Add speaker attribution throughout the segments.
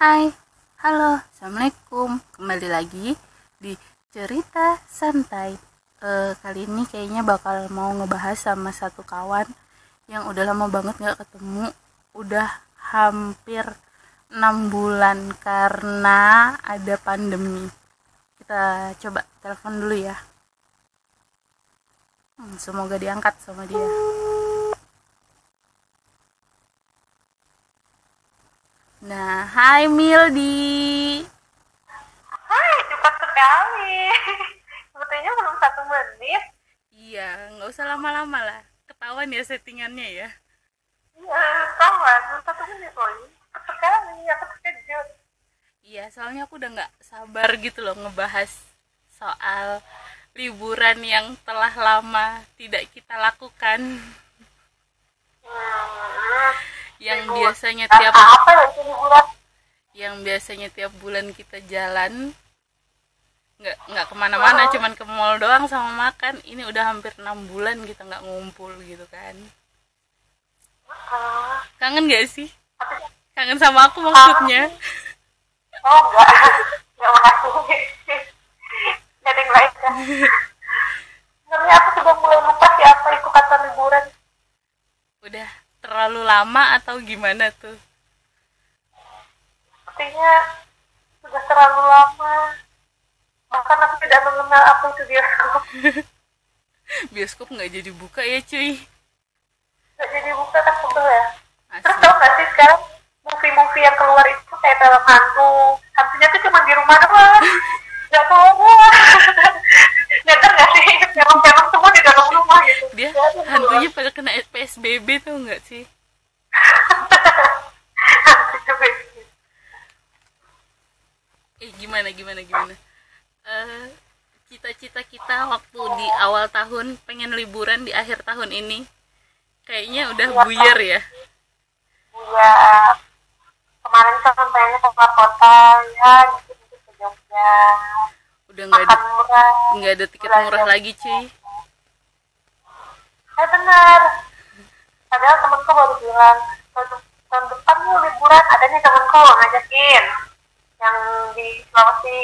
Speaker 1: Hai, halo, assalamualaikum. Kembali lagi di cerita santai. Eh, kali ini kayaknya bakal mau ngebahas sama satu kawan yang udah lama banget nggak ketemu. Udah hampir enam bulan karena ada pandemi. Kita coba telepon dulu ya. Hmm, semoga diangkat sama dia. Nah, hai Mildi.
Speaker 2: Hai, cepat sekali. Sebetulnya belum satu menit.
Speaker 1: Iya, nggak usah lama-lama lah. Ketahuan ya settingannya ya.
Speaker 2: Iya. Belum satu menit loh. Cepat sekali. Aku terkejut.
Speaker 1: Iya, soalnya aku udah nggak sabar gitu loh ngebahas soal liburan yang telah lama tidak kita lakukan. Yang
Speaker 2: Libur.
Speaker 1: biasanya
Speaker 2: Dan
Speaker 1: tiap
Speaker 2: apa ya itu liburan?
Speaker 1: yang biasanya tiap bulan kita jalan nggak nggak ke mana-mana
Speaker 2: Oh.
Speaker 1: cuman ke mall doang sama makan ini udah hampir enam bulan kita nggak ngumpul gitu kan
Speaker 2: Ah,
Speaker 1: kangen gak sih kangen sama aku maksudnya
Speaker 2: Oh, enggak. Enggak makasih. Gak ada yang lain kan? Sebenarnya aku sudah mulai lupa sih apa itu kata liburan.
Speaker 1: udah terlalu lama atau gimana tuh
Speaker 2: Sepertinya sudah terlalu lama. Bahkan aku tidak mengenal apa itu bioskop.
Speaker 1: bioskop nggak jadi buka ya cuy
Speaker 2: Gak jadi buka kan sebel ya. Terus
Speaker 1: asli
Speaker 2: tau gak sih sekarang movie-movie yang keluar itu kayak film hantu. Hantunya tuh cuma di rumah doang. Gak keluar. Nyadar gak sih? Film-film semua di dalam rumah gitu.
Speaker 1: dia hantunya pada kena psbb tuh nggak sih eh gimana gimana gimana Eh, cita-cita kita waktu di awal tahun pengen liburan di akhir tahun ini kayaknya udah
Speaker 2: Iya,
Speaker 1: buyar ya
Speaker 2: Iya. Kemarin kan pengennya ke kota ya, gitu ke Jogja.
Speaker 1: Udah nggak ada nggak ada tiket murah lagi cuy
Speaker 2: Eh benar. Padahal temenku baru bilang tahun, tahun depan nih liburan ada nih temenku ngajakin yang di Sulawesi.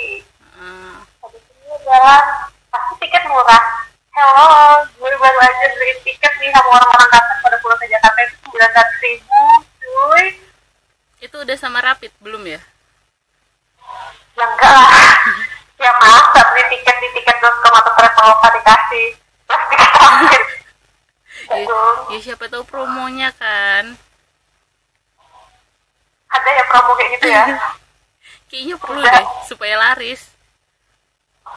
Speaker 2: Habis ini jalan pasti tiket murah. Hello, gue baru aja beli tiket nih sama orang-orang kantor pada pulang ke Jakarta itu sembilan ratus ribu, cuy.
Speaker 1: itu udah sama rapid belum ya
Speaker 2: Ya enggak lah. ya masa beli tiket di tiket.com atau traveloka dikasih. Tiket rapid.
Speaker 1: ya, ya siapa tahu promonya kan.
Speaker 2: Ada ya promo kayak gitu ya.
Speaker 1: kayaknya perlu deh supaya laris.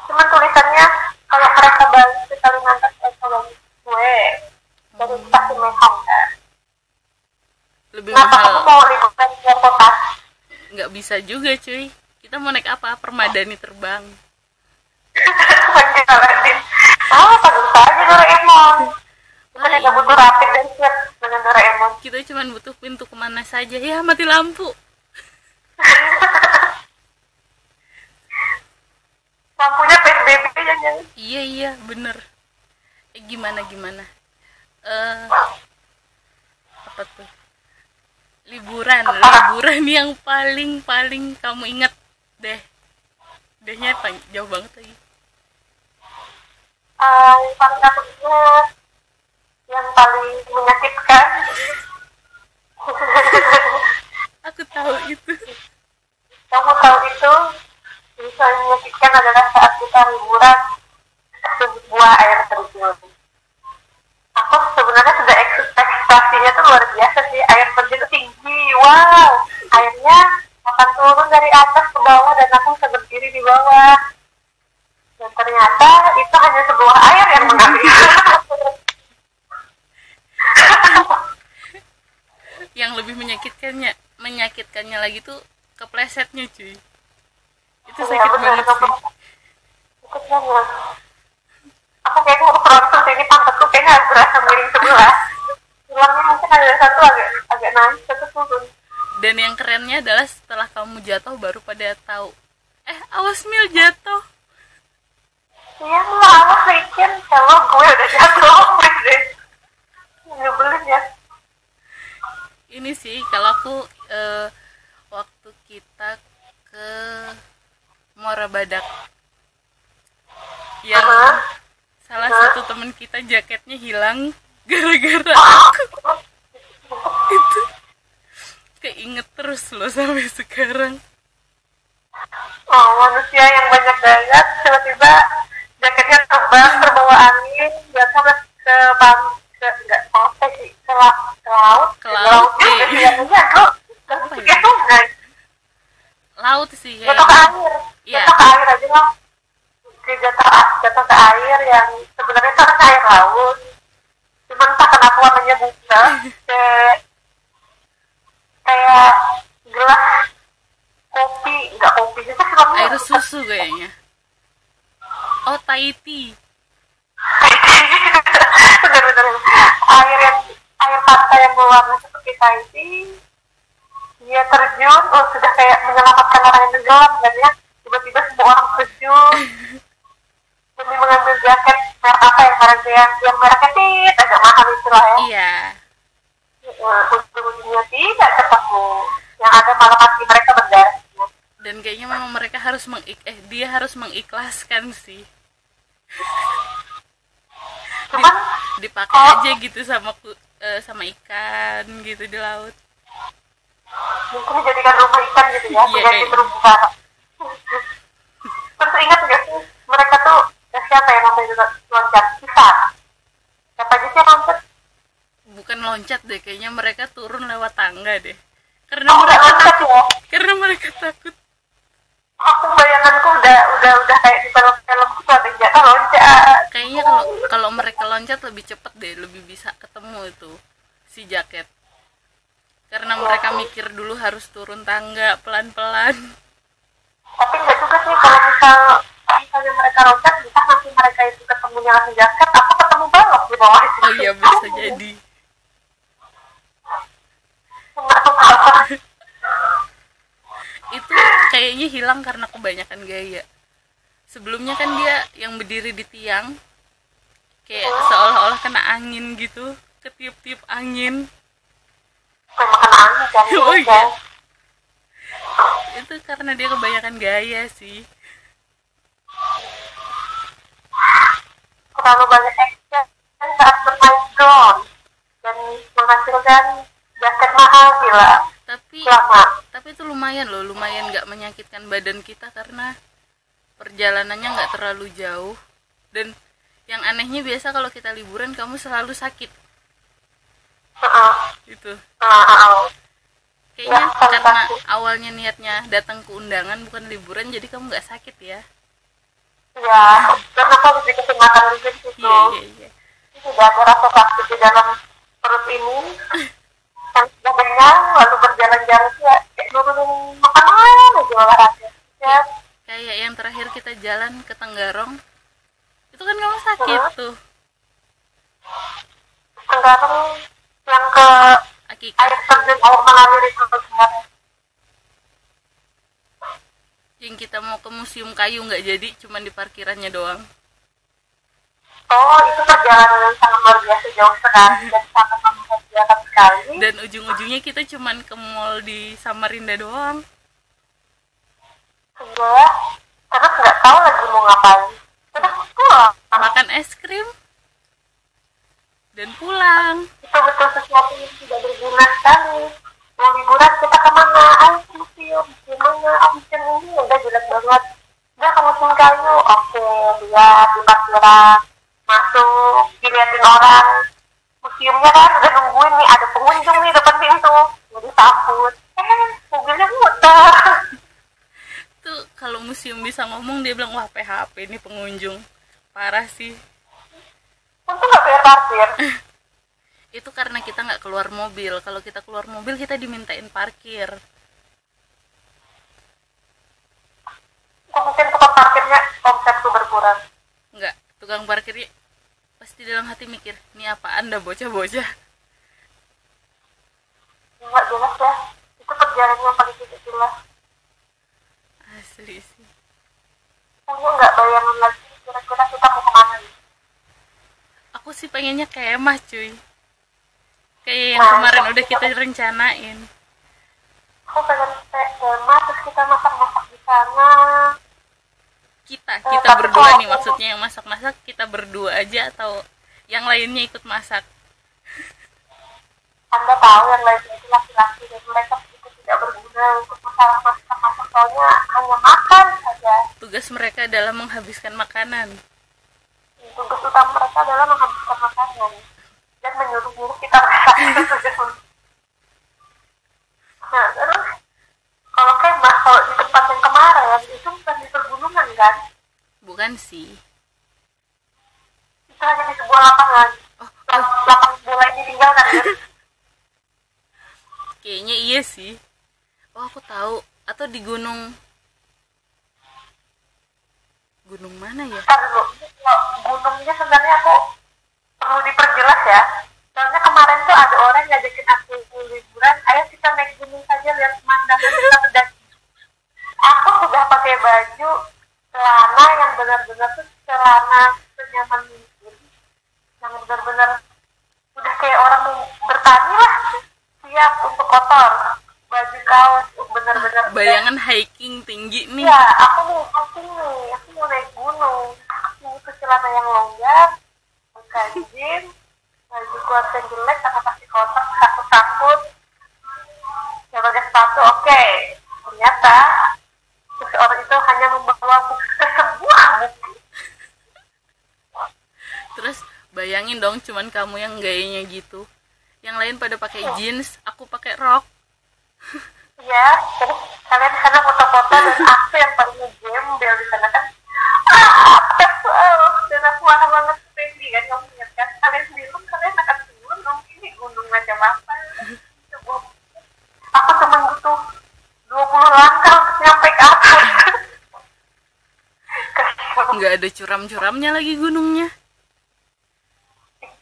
Speaker 2: Cuman tulisannya kalau mereka balik ke Kalimantan kalau gue. Dari stasiun Mekong kan.
Speaker 1: lebih
Speaker 2: Nah, aku
Speaker 1: mahal
Speaker 2: mau liburan
Speaker 1: nggak bisa juga cuy kita mau naik apa permadani terbang.
Speaker 2: Ah, Doraemon. Kita tidak butuh rapid dan siap dengan Doraemon.
Speaker 1: kita cuma butuh pintu ke mana saja ya mati lampu
Speaker 2: Lampunya PSBB ya jangan.
Speaker 1: iya iya bener eh, gimana gimana eh apa tuh liburan liburan yang paling paling kamu inget deh. Dehnya pang- jauh banget lagi.
Speaker 2: Ah, yang paling aku ingat yang paling menyakitkan
Speaker 1: aku tahu itu.
Speaker 2: Kamu tahu itu? Bisa menyakitkan adalah saat kita liburan. Sebuah air terjun. Aku sebenarnya sudah eks- ekspektasinya tuh luar biasa sih. Air terjun tinggi. Wow bawah dan aku bisa berdiri di bawah dan ternyata itu hanya sebuah air yang mengalir
Speaker 1: yang lebih menyakitkannya menyakitkannya lagi tuh keplesetnya cuy itu
Speaker 2: Iya,
Speaker 1: sakit
Speaker 2: bener,
Speaker 1: banget sih.
Speaker 2: Sakit banget. Aku kayaknya mau proses ini pantatku kayaknya agak berasa miring sebelah. Tulangnya mungkin ada satu agak agak naik, satu turun.
Speaker 1: dan yang kerennya adalah kamu jatuh baru pada tahu eh awas mil jatuh
Speaker 2: Iya lah, awas bikin. Kalau gue udah jatuh, deh. Nyebelin ya.
Speaker 1: ini sih kalau aku eh, waktu kita ke Muara Badak yang
Speaker 2: Hah?
Speaker 1: salah satu temen kita jaketnya hilang gara-gara aku itu keinget terus loh sampai sekarang.
Speaker 2: Oh, manusia yang banyak gaya, tiba-tiba jaketnya terbang, terbawa angin, jatuh ke ke pan, ke enggak pantai sih, ke, la, ke laut,
Speaker 1: Ke laut,
Speaker 2: juga
Speaker 1: iya.
Speaker 2: sih, ya,
Speaker 1: Apa ya?
Speaker 2: ke sungai,
Speaker 1: laut sih
Speaker 2: jatuh ke air,
Speaker 1: Iya.
Speaker 2: jatuh ke air aja lah, ke jatuh, jatuh ke air yang sebenarnya itu harusnya air laut, cuman entah kenapa warnanya bunga, kayak kayak gelas kopi, enggak kopi, itu sih namanya
Speaker 1: air susu kayaknya. Oh Thai tea.
Speaker 2: Bener-bener air yang air pantai yang berwarna seperti Tahiti dia terjun oh sudah kayak menyelamatkan orang yang tenggelam dan ya? Tiba-tiba semua orang terjun. Demi mengambil jaket merek apa yang merek yang yang mereknya tit agak mahal itu lah ya.
Speaker 1: Iya
Speaker 2: Ujung-ujungnya tidak ketemu yang ada malah kaki mereka berdarah
Speaker 1: dan kayaknya memang mereka harus mengik eh dia harus mengikhlaskan sih.
Speaker 2: Cuman
Speaker 1: dipakai
Speaker 2: Oh.
Speaker 1: aja gitu sama ku- eh, sama ikan gitu di laut.
Speaker 2: Mungkin dijadikan rumah ikan gitu ya
Speaker 1: Iya,
Speaker 2: tidak
Speaker 1: kayak-
Speaker 2: terumbu karang. Terus ingat nggak sih mereka tuh eh, siapa yang itu loncat kita siapa aja sih loncat
Speaker 1: bukan loncat deh kayaknya mereka turun lewat tangga deh. Karena
Speaker 2: oh
Speaker 1: mereka
Speaker 2: loncat ya
Speaker 1: karena mereka takut.
Speaker 2: Aku bayanganku udah udah udah kayak di film-film ada jatuh loncat.
Speaker 1: Kayaknya kalau kalau mereka loncat lebih cepet deh lebih bisa ketemu itu si jaket. Karena mereka mikir dulu harus turun tangga pelan-pelan.
Speaker 2: Tapi nggak juga sih kalau misal misalnya mereka loncat bisa nanti mereka itu ketemunya langsung jaket? Aku ketemu balok di bawah itu.
Speaker 1: Oh iya bisa jadi itu kayaknya hilang karena kebanyakan gaya. Sebelumnya kan dia yang berdiri di tiang kayak seolah-olah kena angin gitu ketiup-tiup angin.
Speaker 2: Makan angin kan
Speaker 1: Oh,
Speaker 2: ya.
Speaker 1: iya. itu karena dia kebanyakan gaya sih.
Speaker 2: Terlalu banyak action saat bermain drone. Dan menghasilkan jaket mahal gila
Speaker 1: tapi
Speaker 2: lama
Speaker 1: tapi itu lumayan loh lumayan nggak menyakitkan badan kita karena perjalanannya nggak terlalu jauh. Dan yang anehnya biasa kalau kita liburan kamu selalu sakit.
Speaker 2: Heeh.
Speaker 1: itu
Speaker 2: Heeh, heeh.
Speaker 1: kayaknya
Speaker 2: Ya,
Speaker 1: karena
Speaker 2: sakit.
Speaker 1: awalnya niatnya datang ke undangan bukan liburan jadi kamu nggak sakit ya?
Speaker 2: Ya karena aku dikasih makan di situ
Speaker 1: iya iya iya.
Speaker 2: Tidak ada rasa sakit di dalam perut ini sudah kenyang lalu berjalan-jalan ya nurunin makanan aja olahraga ya
Speaker 1: kayak yang terakhir kita jalan ke Tenggarong itu kan kamu sakit
Speaker 2: Hah?
Speaker 1: tuh.
Speaker 2: Tenggarong yang ke
Speaker 1: Akika
Speaker 2: air terjun air mengalir itu sebenarnya
Speaker 1: yang kita mau ke museum kayu nggak jadi cuman di parkirannya doang
Speaker 2: Oh, itu perjalanan yang sangat luar biasa jauh sekali dan sangat membahagiakan sekali.
Speaker 1: dan ujung-ujungnya kita cuman ke mall di Samarinda doang
Speaker 2: Iya, terus nggak tahu lagi mau ngapain. Terus pulang.
Speaker 1: makan es krim dan pulang
Speaker 2: Itu betul sesuatu yang tidak berguna sekali. Mau liburan kita ke mana? Ayo museum. Gimana? Oh, museum ini udah jelek banget. Udah ke museum kayu. Oke, lihat di parkiran. Diliatin orang. Museumnya kan udah nungguin nih, ada pengunjung nih depan pintu. Jadi sambut. Eh, mobilnya muter.
Speaker 1: tuh kalau museum bisa ngomong dia bilang wah PHP ini pengunjung parah sih
Speaker 2: Untung nggak bayar parkir.
Speaker 1: itu karena kita nggak keluar mobil kalau kita keluar mobil kita dimintain parkir
Speaker 2: mungkin tukang parkirnya omset tuh berkurang.
Speaker 1: nggak tukang parkirnya pasti dalam hati mikir ini apa anda bocah-bocah
Speaker 2: Nggak jelas ya. Itu perjalanan yang paling tidak jelas.
Speaker 1: asli sih
Speaker 2: Punya nggak bayangan lagi kira-kira kita mau ke mana
Speaker 1: aku sih pengennya kemah cuy kayak yang
Speaker 2: Nah,
Speaker 1: kemarin udah kita
Speaker 2: juga.
Speaker 1: rencanain
Speaker 2: aku pengen kayak tema terus kita masak-masak di sana
Speaker 1: kita. Kita
Speaker 2: tapi
Speaker 1: berdua nih maksudnya yang masak-masak kita berdua aja atau yang lainnya ikut masak?
Speaker 2: Anda tahu yang lainnya itu laki-laki dan mereka itu tidak berguna untuk masalah masak-masak. Soalnya hanya makan saja.
Speaker 1: Tugas mereka adalah menghabiskan makanan.
Speaker 2: Tugas utama mereka adalah menghabiskan makanan dan menyuruh-nyuruh kita masak. Nah terus kalau kemah kalau di tempat yang kemarin itu bukan di pergunungan kan?
Speaker 1: Bukan sih.
Speaker 2: Itu hanya di sebuah lapangan.
Speaker 1: Oh,
Speaker 2: Lap- lapangan bola ini ditinggalkan kan?
Speaker 1: Kayaknya iya sih. Oh aku tahu. Atau di gunung. Gunung mana ya?
Speaker 2: Ntar dulu, gunungnya sebenarnya aku perlu diperjelas ya. Soalnya kemarin tuh ada orang ngajakin aku liburan, ayo kita naik gunung saja lihat pemandangan kita mendaki. Aku sudah pakai baju celana yang benar-benar tuh celana senyaman mungkin, yang benar-benar udah kayak orang bertani lah, siap untuk kotor, baju kaos, uh, benar-benar
Speaker 1: bayangan hiking tinggi nih
Speaker 2: Iya, aku mau hiking nih, aku mau naik gunung. Aku butuh celana yang longgar, buka jeans, baju yang jelek, sama kaki kotak, satu takut. Ya pakai sepatu, oke. Ternyata seseorang itu hanya membawa aku ke sebuah bukit.
Speaker 1: terus bayangin dong cuman kamu yang gayanya gitu yang lain pada pakai jeans aku pakai rok
Speaker 2: Ya, terus kalian sana foto-foto dan aku yang paling ngegembel di sana kan. Ah. Dan aku marah banget Fendi kan, kamu ingat kan? Kalian bilang kalian akan gunung, ini gunung macam apa? Aku cuma butuh 20 langkah untuk nyampe ke atas.
Speaker 1: Nggak ada curam-curamnya lagi gunungnya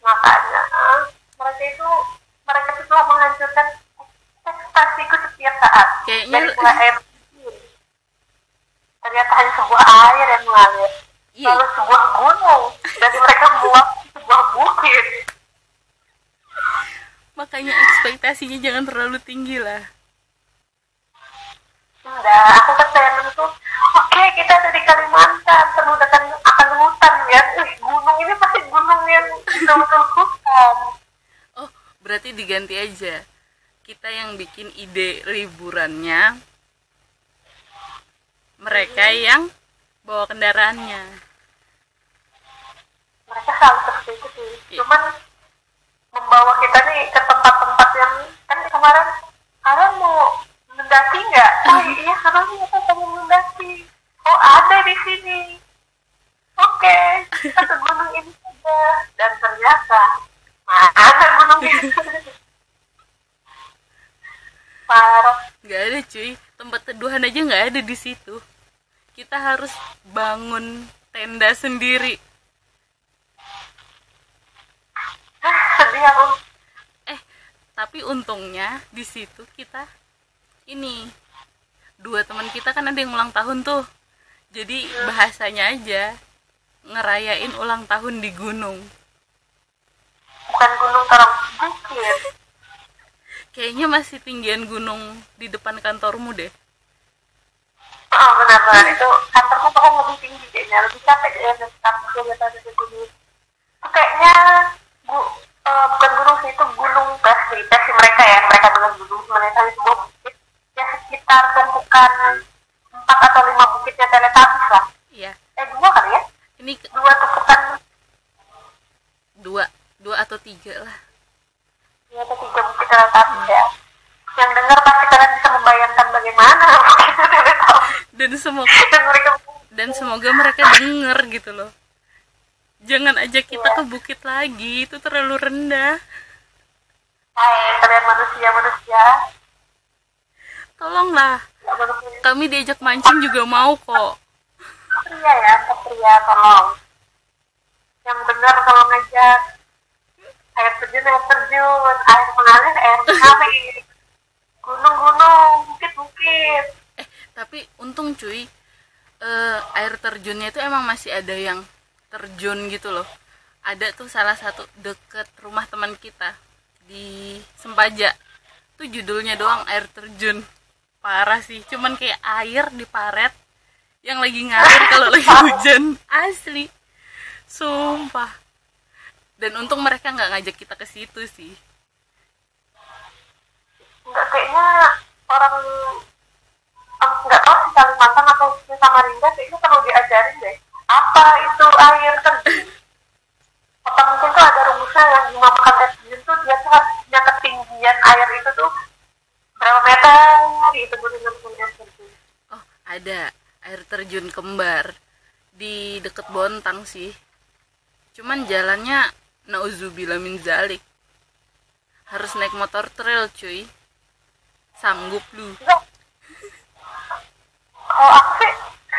Speaker 2: Makanya, ah, mereka itu mereka itu telah menghancurkan ekspektasiku setiap saat.
Speaker 1: Kayaknya-
Speaker 2: dari mulai air ternyata hanya sebuah air yang mengalir.
Speaker 1: iya
Speaker 2: Lalu sebuah gunung dan mereka membuat sebuah bukit.
Speaker 1: makanya ekspektasinya jangan terlalu tinggi lah
Speaker 2: Enggak, aku ke sana tuh, oke kita ada di Kalimantan, penuh akan akan hutan ya. Ih, gunung ini pasti gunung yang betul-betul hutan.
Speaker 1: oh berarti diganti aja kita yang bikin ide liburannya mereka yang bawa kendaraannya.
Speaker 2: Mereka selalu seperti itu sih.
Speaker 1: Iya.
Speaker 2: cuman membawa kita nih ke tempat-tempat yang kan kemarin kalian mau mendaki nggak? Oh iya karena kita pengen mendaki. Oh ada di sini. Oke kita ke gunung ini saja dan ternyata mana gunung itu parah.
Speaker 1: Nggak ada cuy. Tempat teduhan aja nggak ada di situ. Kita harus bangun tenda sendiri. Eh tapi untungnya di situ kita ini dua teman kita kan ada yang ulang tahun tuh. Jadi bahasanya aja ngerayain ulang tahun di gunung.
Speaker 2: Bukan gunung terang bukit
Speaker 1: kayaknya masih tinggian gunung di depan kantormu deh.
Speaker 2: Oh benar-benar itu kantorku bahkan lebih tinggi kayaknya. Lebih capek ya dan kampusnya di atas itu gunung itu kayaknya gu, eh, bukan gunung sih itu gunung versi versi mereka ya mereka bilang gunung mereka itu sebuah bukit ya sekitar tumpukan empat atau lima bukitnya teletabis lah
Speaker 1: iya
Speaker 2: eh dua kali ya
Speaker 1: ini ke-
Speaker 2: dua tumpukan
Speaker 1: dua dua atau tiga lah
Speaker 2: ya ada tiga bukit teletabis ya yang dengar pasti kalian bisa teletabis
Speaker 1: dan semoga
Speaker 2: dan mereka
Speaker 1: dan semoga mereka denger gitu loh. Jangan ajak kita ke bukit lagi itu terlalu rendah.
Speaker 2: Hai kalian manusia manusia.
Speaker 1: Tolonglah.
Speaker 2: Ya,
Speaker 1: kami diajak mancing juga mau kok.
Speaker 2: Satria ya, Satria tolong. Yang benar kalau ngajak. Air terjun, air terjun, air mengalir, air mengalir. Gunung-gunung, bukit-bukit.
Speaker 1: eh tapi untung cuy eh, air terjunnya itu emang masih ada yang terjun gitu loh. Ada tuh salah satu deket rumah teman kita di Sempaja tuh judulnya doang air terjun. Parah sih cuman kayak air di paret yang lagi ngalir kalau lagi hujan. Asli. Sumpah. Dan untung mereka nggak ngajak kita ke situ sih
Speaker 2: nggak kayaknya orang em, nggak tahu si Kalimantan atau si Samarinda kayaknya perlu diajarin deh. Apa itu air terjun? Apa mungkin tuh ada rumusnya yang dinamakan air terjun tuh dia tuh punya ketinggian air itu tuh berapa meter? Gitu dengan air terjun.
Speaker 1: Oh ada air terjun kembar di deket Bontang sih. Cuman jalannya nauzubillah min zalik. Harus naik motor trail cuy sanggup lu
Speaker 2: Enggak. kalau aku sih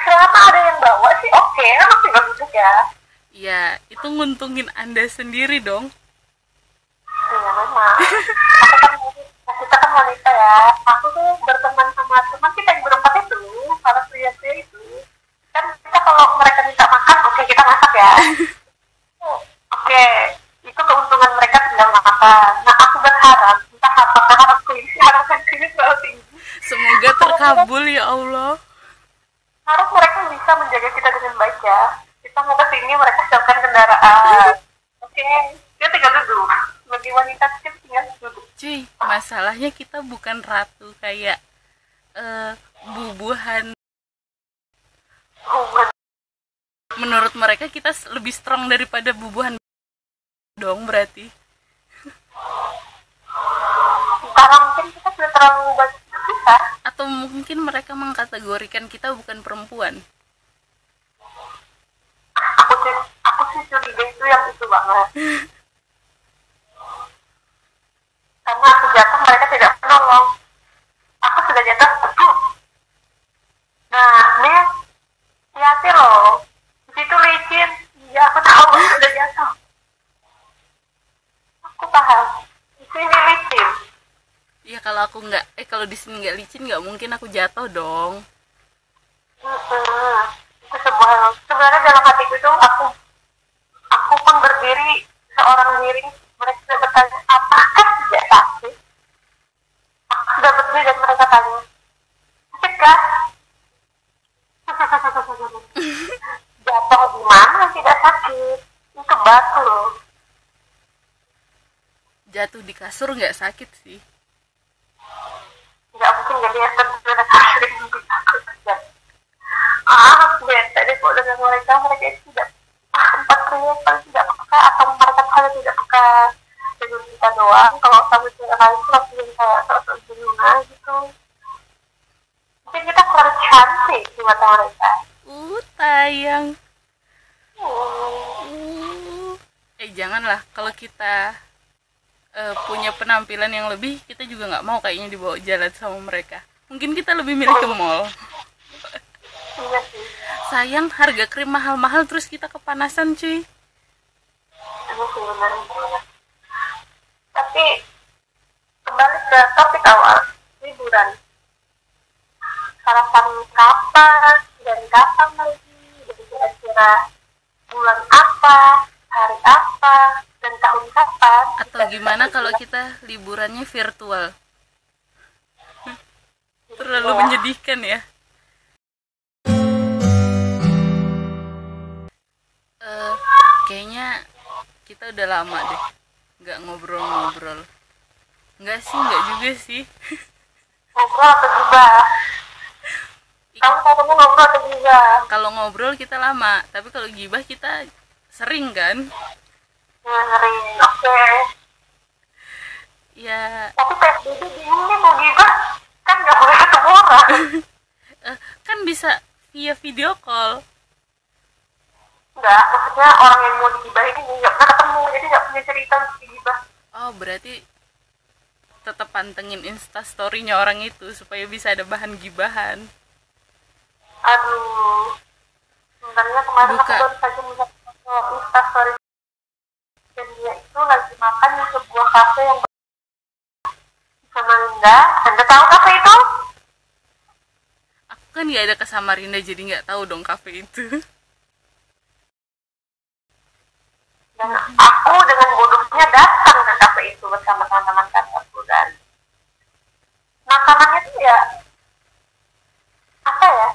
Speaker 2: selama ada yang bawa sih oke kan masih bagus ya
Speaker 1: ya itu nguntungin anda sendiri dong
Speaker 2: Iya memang. Aku kan kita kan wanita ya. Aku tuh berteman sama teman kita yang berempat itu, para pria-pria itu. Kan kita kalau mereka minta makan, oke kita masak ya. Oke, itu keuntungan mereka tinggal makan. Nah aku berharap, entah apakah harapku ini harapan ini terlalu tinggi.
Speaker 1: Semoga terkabul ya Allah
Speaker 2: Harus mereka bisa menjaga kita dengan baik ya. Kita mau ke sini, mereka siapkan kendaraan. Oke, dia tinggal duduk. Bagi wanita kita tinggal duduk.
Speaker 1: cuy masalahnya kita bukan ratu kayak eh bubuhan
Speaker 2: Hubungan
Speaker 1: menurut mereka kita lebih strong daripada bubuhan dong berarti
Speaker 2: karena mungkin kita sudah terlalu banyak kita
Speaker 1: atau mungkin mereka mengkategorikan kita bukan perempuan?
Speaker 2: Aku sih aku sih curiga itu yang itu banget karena aku jatuh mereka tidak menolong aku sudah jatuh aduh. nah ini hati-hati loh di situ licin ya aku tahu aku sudah jatuh aku paham di sini licin
Speaker 1: ya kalau aku nggak eh kalau di sini nggak licin nggak mungkin aku jatuh dong.
Speaker 2: Mm-mm. itu sebuah sebenarnya dalam hatiku itu aku aku pun berdiri seorang diri. Mereka bertanya apakah tidak sakit? Aku sudah berdiri dan mereka tanya sakit kah jatuh di mana? Tidak sakit. Itu batu loh.
Speaker 1: Jatuh di kasur nggak sakit sih
Speaker 2: nggak mungkin jadi yang terberat sering mungkin takut aja ah bete deh kok dengan mereka mereka itu tidak pria paling tidak peka atau mereka hanya tidak peka dengan kita doang. Kalau sama cewek lain tuh langsung jadi kayak sok gimana gitu. Mungkin kita kurang cantik di mata mereka.
Speaker 1: Uh tayang. Uh. Eh janganlah. Kalau kita eh, punya penampilan yang lebih kita juga nggak mau kayaknya dibawa jalan sama mereka. Mungkin kita lebih milih ke mall.
Speaker 2: Iya sih
Speaker 1: sayang harga krim mahal-mahal terus kita kepanasan cuy.
Speaker 2: Tapi kembali ke topik awal liburan. Sarapan kapan dan kapan lagi dan kira-kira bulan apa, hari apa, dan tahun kapan.
Speaker 1: atau gimana kalau kita liburannya virtual terlalu
Speaker 2: Ya.
Speaker 1: menyedihkan ya kayaknya kita udah lama deh nggak ngobrol-ngobrol nggak sih nggak juga sih
Speaker 2: Ngobrol atau gibah? Kamu ngomong ngobrol atau gibah?
Speaker 1: kalau ngobrol kita lama tapi kalau gibah kita sering kan
Speaker 2: Ya, ngeri. Oke.
Speaker 1: ya
Speaker 2: Tapi PSBB bingung nih mau gibah. Kan nggak boleh ketemu orang.
Speaker 1: eh, kan bisa via video call
Speaker 2: Enggak, maksudnya orang yang mau digibahin ini nggak pernah ketemu, jadi nggak punya cerita untuk digibah.
Speaker 1: oh berarti tetap pantengin instastorynya orang itu supaya bisa ada bahan gibahan
Speaker 2: Aduh, sebenarnya kemarin
Speaker 1: Buka.
Speaker 2: aku baru saja melihat foto instastory dan dia itu lagi makan di sebuah kafe yang sama Linda. Anda tahu kafe itu?
Speaker 1: aku kan nggak ada ke Samarinda jadi nggak tahu dong kafe itu
Speaker 2: dan aku dengan bodohnya datang ke kafe itu bersama teman-teman kantorku dan makanannya tuh ya apa ya?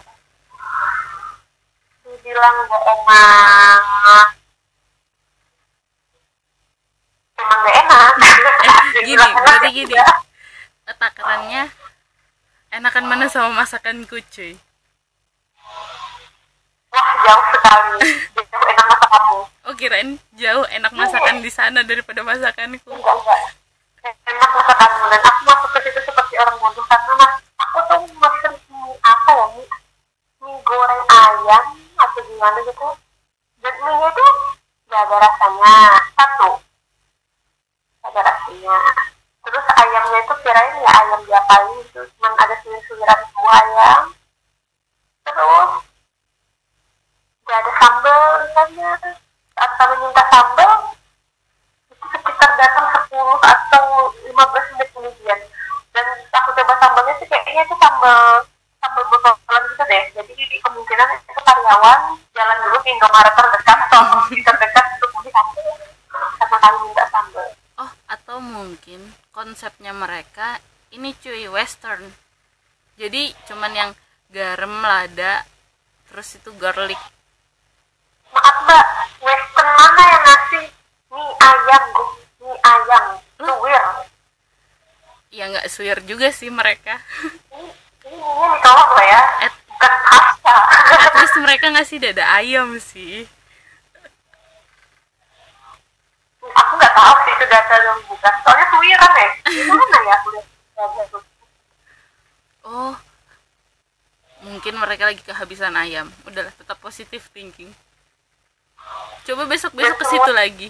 Speaker 2: Dibilang bohongan. Emang gak enak.
Speaker 1: Eh, gini berarti gini. takarannya enakan mana sama masakan cuy
Speaker 2: wah jauh sekali. Jauh enak masakanmu
Speaker 1: oh kirain jauh enak masakan di sana daripada masakanku.
Speaker 2: Enggak enggak enak masa kamu dan aku masuk ke situ seperti orang bodoh karena mas aku tuh mesen apa ya mie, mie goreng ayam atau gimana gitu. Dan mie itu gak ada rasanya. Satu. Gak ada rasanya. Terus ayamnya itu kirain ya ayam diapain itu cuman ada suwir-suwiran buah ayam. Terus gak ada kami minta sambal itu sekitar datang 10 atau 15 menit kemudian. Dan aku coba sambalnya sih kayaknya itu sambal sambal botolan gitu deh. Jadi kemungkinan itu karyawan jalan dulu ke Indomaret terdekat atau terdekat untuk beli sambal. Karena kami minta sambal.
Speaker 1: Oh atau mungkin konsepnya mereka ini cuy western. Jadi cuman yang garam lada terus itu garlic.
Speaker 2: Maaf mbak mana yang ngasih? Mie ayam mie ayam. Suwir.
Speaker 1: Ya nggak suyer juga sih mereka.
Speaker 2: Ini ini mie ditolak loh ya.
Speaker 1: At,
Speaker 2: bukan pasta
Speaker 1: least mereka ngasih dada ayam sih.
Speaker 2: Aku nggak tahu sih itu data yang bukan. Soalnya suwiran ya. Gimana ya aku
Speaker 1: oh. Mungkin mereka lagi kehabisan ayam. Udahlah tetap positif thinking coba besok besok ke situ lagi.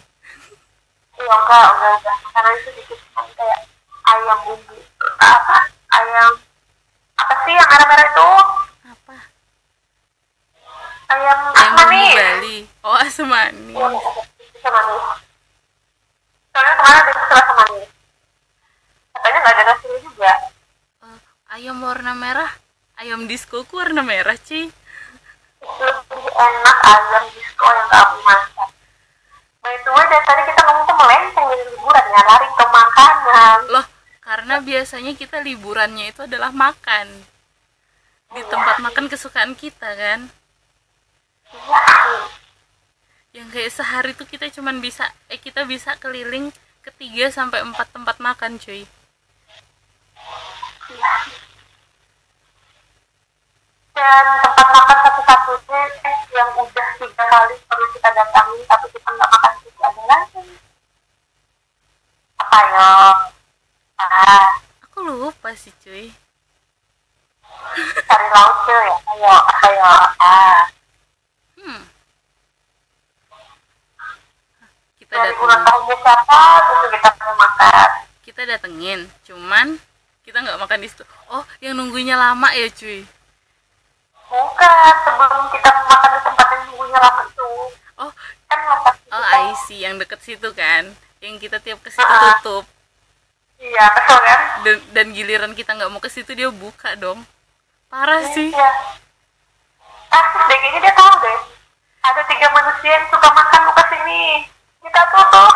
Speaker 2: Iya enggak enggak enggak karena itu dikit kan kayak ayam bumbu. Apa? Ayam. Apa sih yang merah-merah itu?
Speaker 1: Apa?
Speaker 2: Ayam
Speaker 1: ayam bumbu
Speaker 2: manis
Speaker 1: Bali. Oh asam manis
Speaker 2: Iya, bisa manis soalnya kemarin ada rasa manis katanya nggak ada nasinya juga.
Speaker 1: Eh, ayam warna merah. Ayam disco ku warna merah Ci
Speaker 2: lebih enak ayam disco yang kamu masak. By the way, dari tadi kita ngomong tuh melenceng dari liburan ya, lari ke makanan.
Speaker 1: loh karena biasanya kita liburannya itu adalah makan. Di tempat makan kesukaan kita kan?
Speaker 2: Iya
Speaker 1: yang kayak sehari tuh kita cuman bisa eh kita bisa keliling ke 3 sampai empat tempat makan cuy
Speaker 2: Iya sih. Dan tempat makan satu-satunya yang udah tiga kali pernah kita datangi tapi kita nggak makan itu adalah apa ya? Ah,
Speaker 1: aku lupa sih cuy.
Speaker 2: Cari lautnya ya. Ayo, apa ya? Ah,
Speaker 1: hmm. Kita
Speaker 2: dari ulang tahunnya siapa gitu kita pernah makan.
Speaker 1: kita datengin cuman kita nggak makan di situ. Oh yang nunggunya lama ya cuy
Speaker 2: Bukan, sebelum kita makan di tempat yang nunggunya lama itu.
Speaker 1: oh
Speaker 2: Kan masak
Speaker 1: oh. I see yang deket situ kan yang kita tiap ke situ
Speaker 2: Ah.
Speaker 1: tutup
Speaker 2: Iya, kesel kan?
Speaker 1: dan, dan giliran kita nggak mau ke situ dia buka dong parah sih
Speaker 2: Iya. Kasus deh, kayaknya dia tahu deh. Ada tiga manusia yang suka makan mau ke sini. Kita tutup.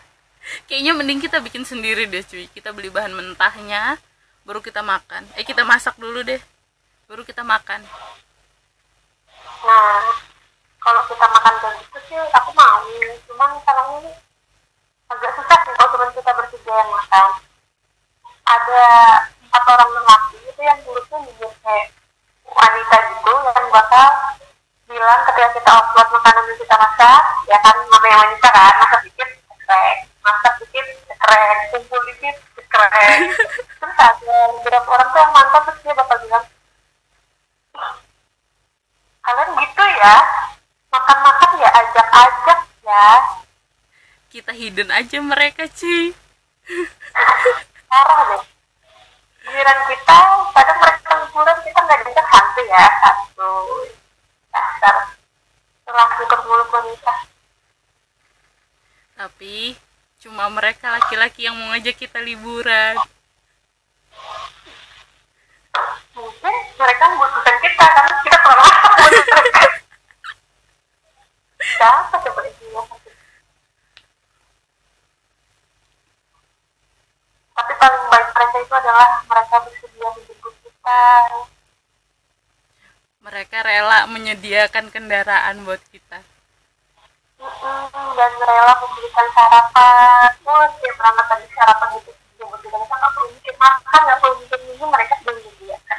Speaker 1: kayaknya mending kita bikin sendiri deh cuy kita beli bahan mentahnya baru kita makan eh kita masak dulu deh baru kita makan
Speaker 2: Nah, kalau kita makan kayak gitu sih, aku mau. Cuman sekarang ini agak susah sih kalau cuma kita bertiga yang makan. Ada empat orang lelaki itu yang mulutnya jujur kayak wanita gitu yang bakal bilang ketika kita upload makanan yang kita masak, ya kan namanya wanita kan, masak dikit, cekrek, masak dikit, cekrek, kumpul dikit, cekrek. Terus ada beberapa orang tuh yang mantap terus dia bakal bilang, kalian gitu ya makan-makan ya ajak-ajak ya
Speaker 1: hidden aja mereka cuy
Speaker 2: parah deh. Giliran kita kadang mereka liburan kita nggak diajak hantu ya. Satu dasar. Lelaki bermulut wanita.
Speaker 1: Tapi cuma mereka laki-laki yang mau ngajak kita liburan.
Speaker 2: Mungkin mereka membutuhkan kita karena kita buat mereka siapa coba tapi paling baik mereka itu adalah mereka bersedia menjemput kita.
Speaker 1: Mereka rela menyediakan kendaraan buat kita.
Speaker 2: Mm-mm, dan rela memberikan sarapan. Oh tiap berangkat tadi sarapan itu jemput kita. Kita nggak perlu makan nggak perlu minum mereka sudah menyediakan.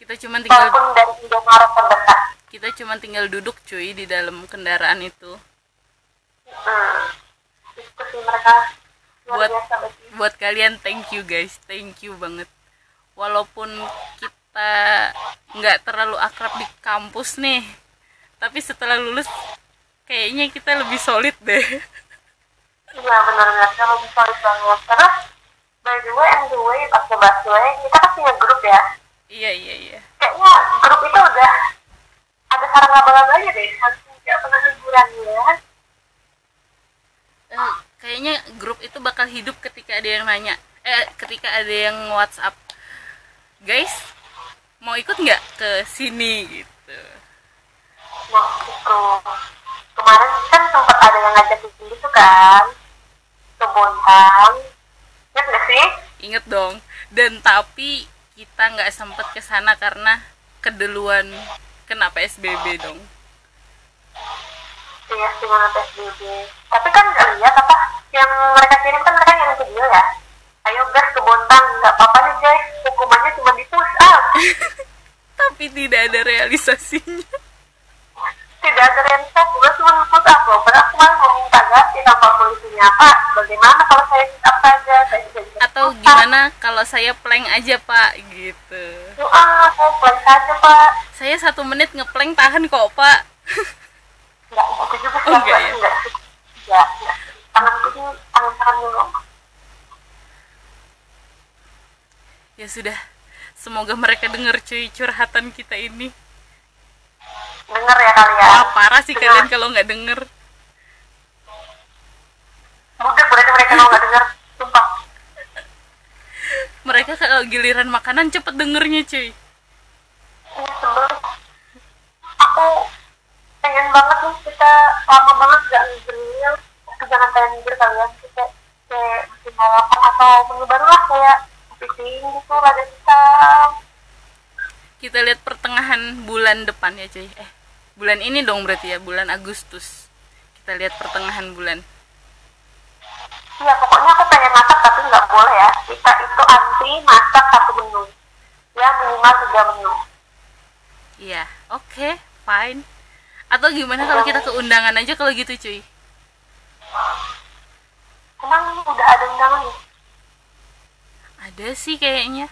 Speaker 1: Kita cuma tinggal
Speaker 2: walaupun dari Indomaret terdekat.
Speaker 1: kita cuma tinggal duduk cuy di dalam kendaraan itu.
Speaker 2: Hmm. itu sih mereka
Speaker 1: Buat- buat kalian thank you guys. Thank you banget. Walaupun kita nggak terlalu akrab di kampus nih tapi setelah lulus kayaknya kita lebih solid deh.
Speaker 2: Iya benar-benar kalau bisa banget. Karena by the way and the way pas ke busway kita kan punya grup ya.
Speaker 1: Iya iya iya.
Speaker 2: Kayaknya grup itu udah ada sarang laba-labanya deh. Saking nggak pernah liburan ya
Speaker 1: kayaknya grup itu bakal hidup ketika ada yang nanya eh ketika ada yang WhatsApp guys mau ikut nggak ke sini? gitu.
Speaker 2: Wah itu kemarin kan sempat ada yang ngajak gitu kan ke Bontang. Ingat nggak sih?
Speaker 1: inget dong. Dan tapi kita nggak sempet ke sana karena keduluan kena PSBB dong
Speaker 2: Iya mana PSBB Tapi kan nggak lihat apa Yang mereka kirim kan mereka yang video ya? Ayo gas ke Bontang nggak apa-apa nih guys Hukumannya cuma di push up
Speaker 1: tapi tidak ada realisasinya.
Speaker 2: Tidak ada realisasi Gue cuma push up loh Padahal aku malah mau minta ganti tanpa polisinya Pak bagaimana kalau saya push up saja Saya bisa bisa
Speaker 1: atau gimana kalau saya plank aja pak? Gitu.
Speaker 2: Ah saya plank saja pak.
Speaker 1: Saya satu menit ngeplank tahan kok pak
Speaker 2: Nggak gitu juga sih
Speaker 1: Oh, enggak ya?
Speaker 2: Enggak Enggak. Tanganku ini dulu
Speaker 1: ya sudah. Semoga mereka dengar cuy curhatan kita ini.
Speaker 2: Dengar ya kalian.
Speaker 1: Wah parah sih kalian kalau nggak denger.
Speaker 2: Budak berarti mereka kalau nggak dengar Sumpah.
Speaker 1: Mereka kalau giliran makanan cepet dengernya cuy.
Speaker 2: Ini sebel. Aku pengen banget nih kita lama banget gak ngejelil Tapi jangan kayak ngejelil kalian Kita kayak bikin harapan atau menu baru lah kayak Kepiting gitu rada hitam
Speaker 1: kita lihat pertengahan bulan depan ya cuy. Eh bulan ini dong berarti ya bulan Agustus. Kita lihat pertengahan bulan.
Speaker 2: Iya pokoknya aku pengen masak tapi nggak boleh ya. Kita itu antri masak satu menu. Ya minimal tiga menu.
Speaker 1: Iya oke fine atau gimana kalau kita ke undangan aja kalau gitu cuy?
Speaker 2: Emang udah ada undangan
Speaker 1: ada sih kayaknya.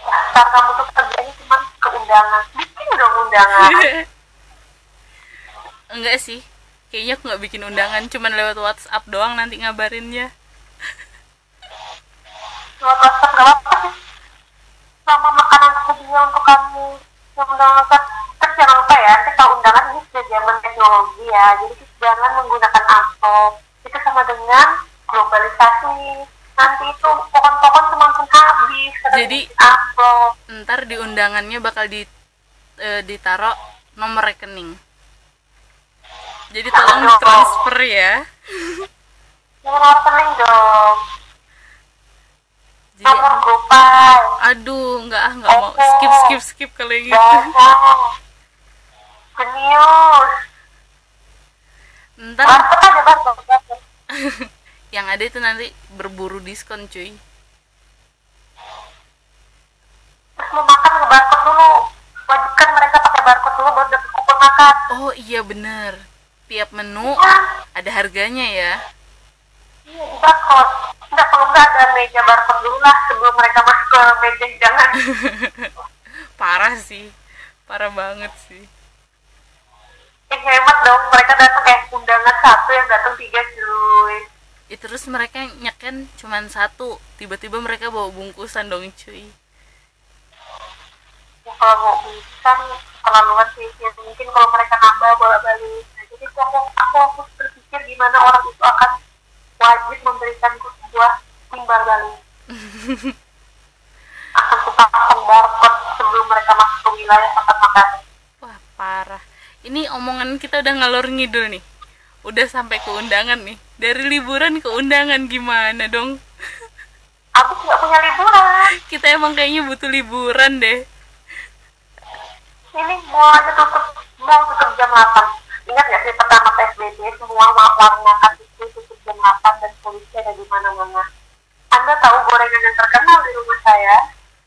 Speaker 2: Dasar kamu tuh kerjanya cuma ke undangan. Bikin dong undangan.
Speaker 1: Enggak sih. Kayaknya aku nggak bikin undangan cuman lewat WhatsApp doang nanti ngabarinnya.
Speaker 2: Lewat WhatsApp nggak apa-apa sih. Sama makanan sedia untuk kamu. Yang undangan jangan lupa ya kalau undangan ini sudah zaman teknologi ya. Jadi jangan menggunakan amplop Itu sama dengan globalisasi. Nanti itu pohon-pohon semakin habis
Speaker 1: Jadi-
Speaker 2: amplop
Speaker 1: ntar di undangannya bakal di eh, ditaruh nomor rekening. Jadi tolong
Speaker 2: Aduh.
Speaker 1: transfer ya.
Speaker 2: Jangan rekening dong.
Speaker 1: Jadi
Speaker 2: Nomor GoPay.
Speaker 1: aduh nggak ah nggak mau. Skip skip skip kalau gitu
Speaker 2: Jangan Genius
Speaker 1: ntar
Speaker 2: Barcode aja. Barcode barcode.
Speaker 1: yang ada itu nanti berburu diskon cuy.
Speaker 2: Terus mau makan nge barcode dulu. Wajibkan mereka pakai barcode dulu buat dapet kupon makan.
Speaker 1: Oh iya bener. Tiap menu
Speaker 2: ya
Speaker 1: ada harganya ya.
Speaker 2: Iya di barcode. Enggak kalau enggak ada meja barcode dulu lah sebelum mereka masuk ke meja hidangan
Speaker 1: parah sih. Parah banget sih
Speaker 2: yang hemat dong mereka datang kayak undangan satu yang datang tiga cuy.
Speaker 1: Ya terus mereka nyeken cuman satu. Tiba-tiba mereka bawa bungkusan dong cuy.
Speaker 2: Ya, kalau mau bungkusan terlaluan sih. Ya, mungkin kalau mereka nambah bolak balik nah, jadi aku, aku aku aku berpikir gimana orang itu akan wajib memberikanku sebuah timbal balik. Akan kupasang barcode sebelum mereka masuk ke wilayah tempat makan.
Speaker 1: Wah parah. Ini omongan kita udah ngalor ngidul nih. Udah sampai ke undangan nih. Dari liburan ke undangan gimana dong?
Speaker 2: Abis nggak punya liburan
Speaker 1: Kita emang kayaknya butuh liburan deh.
Speaker 2: ini semuanya tutup mau tutup jam 8 ingat gak sih pertama PSBB semua makan itu tutup jam 8 dan polisi ada di mana-mana anda tahu gorengan yang terkenal di rumah saya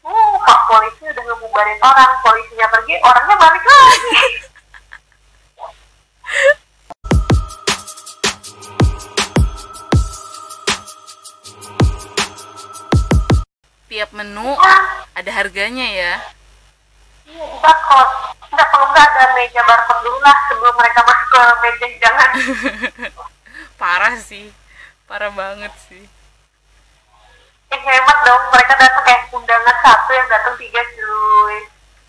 Speaker 2: uh pak polisi udah ngebubarin orang polisinya pergi orangnya balik lagi
Speaker 1: tiap menu ada harganya ya.
Speaker 2: Iya di barcode nggak kalau nggak ada meja barcode dulu lah sebelum mereka masuk ke meja hidangan.
Speaker 1: Parah sih. Parah banget sih.
Speaker 2: Yang hemat dong. Mereka datang kayak undangan satu yang datang tiga cuy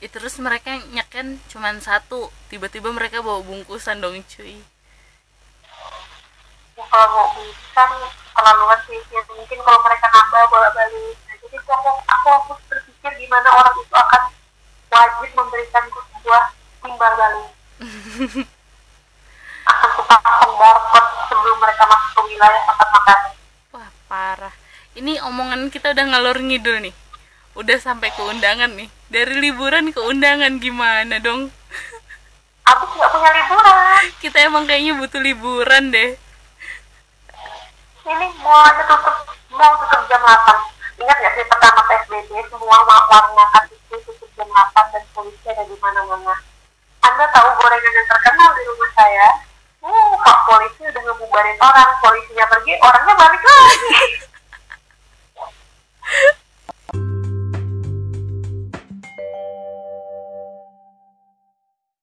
Speaker 1: ya terus mereka nyeken cuman satu. Tiba-tiba mereka bawa bungkusan dong cuy.
Speaker 2: Ya kalau mau bungkusan terlaluan sih ya, mungkin kalau mereka nambah bola balik nah, jadi aku aku aku berpikir gimana orang itu akan wajib memberikanku sebuah timbal balik. Akan kupasang barcode sebelum mereka masuk ke wilayah tempat makan
Speaker 1: wah parah. Ini omongan kita udah ngalor ngidul nih. Udah sampai ke undangan nih dari liburan ke undangan gimana dong?
Speaker 2: Abis nggak punya liburan.
Speaker 1: Kita emang kayaknya butuh liburan deh.
Speaker 2: Ini semuanya tutup mau tutup jam 8 ingat gak sih pertama PSBB semua warung makan itu tutup jam 8 dan polisi ada di mana-mana. Anda tahu gorengan yang terkenal di rumah saya? Uh pak polisi udah ngebubarin orang. Polisinya pergi orangnya balik lagi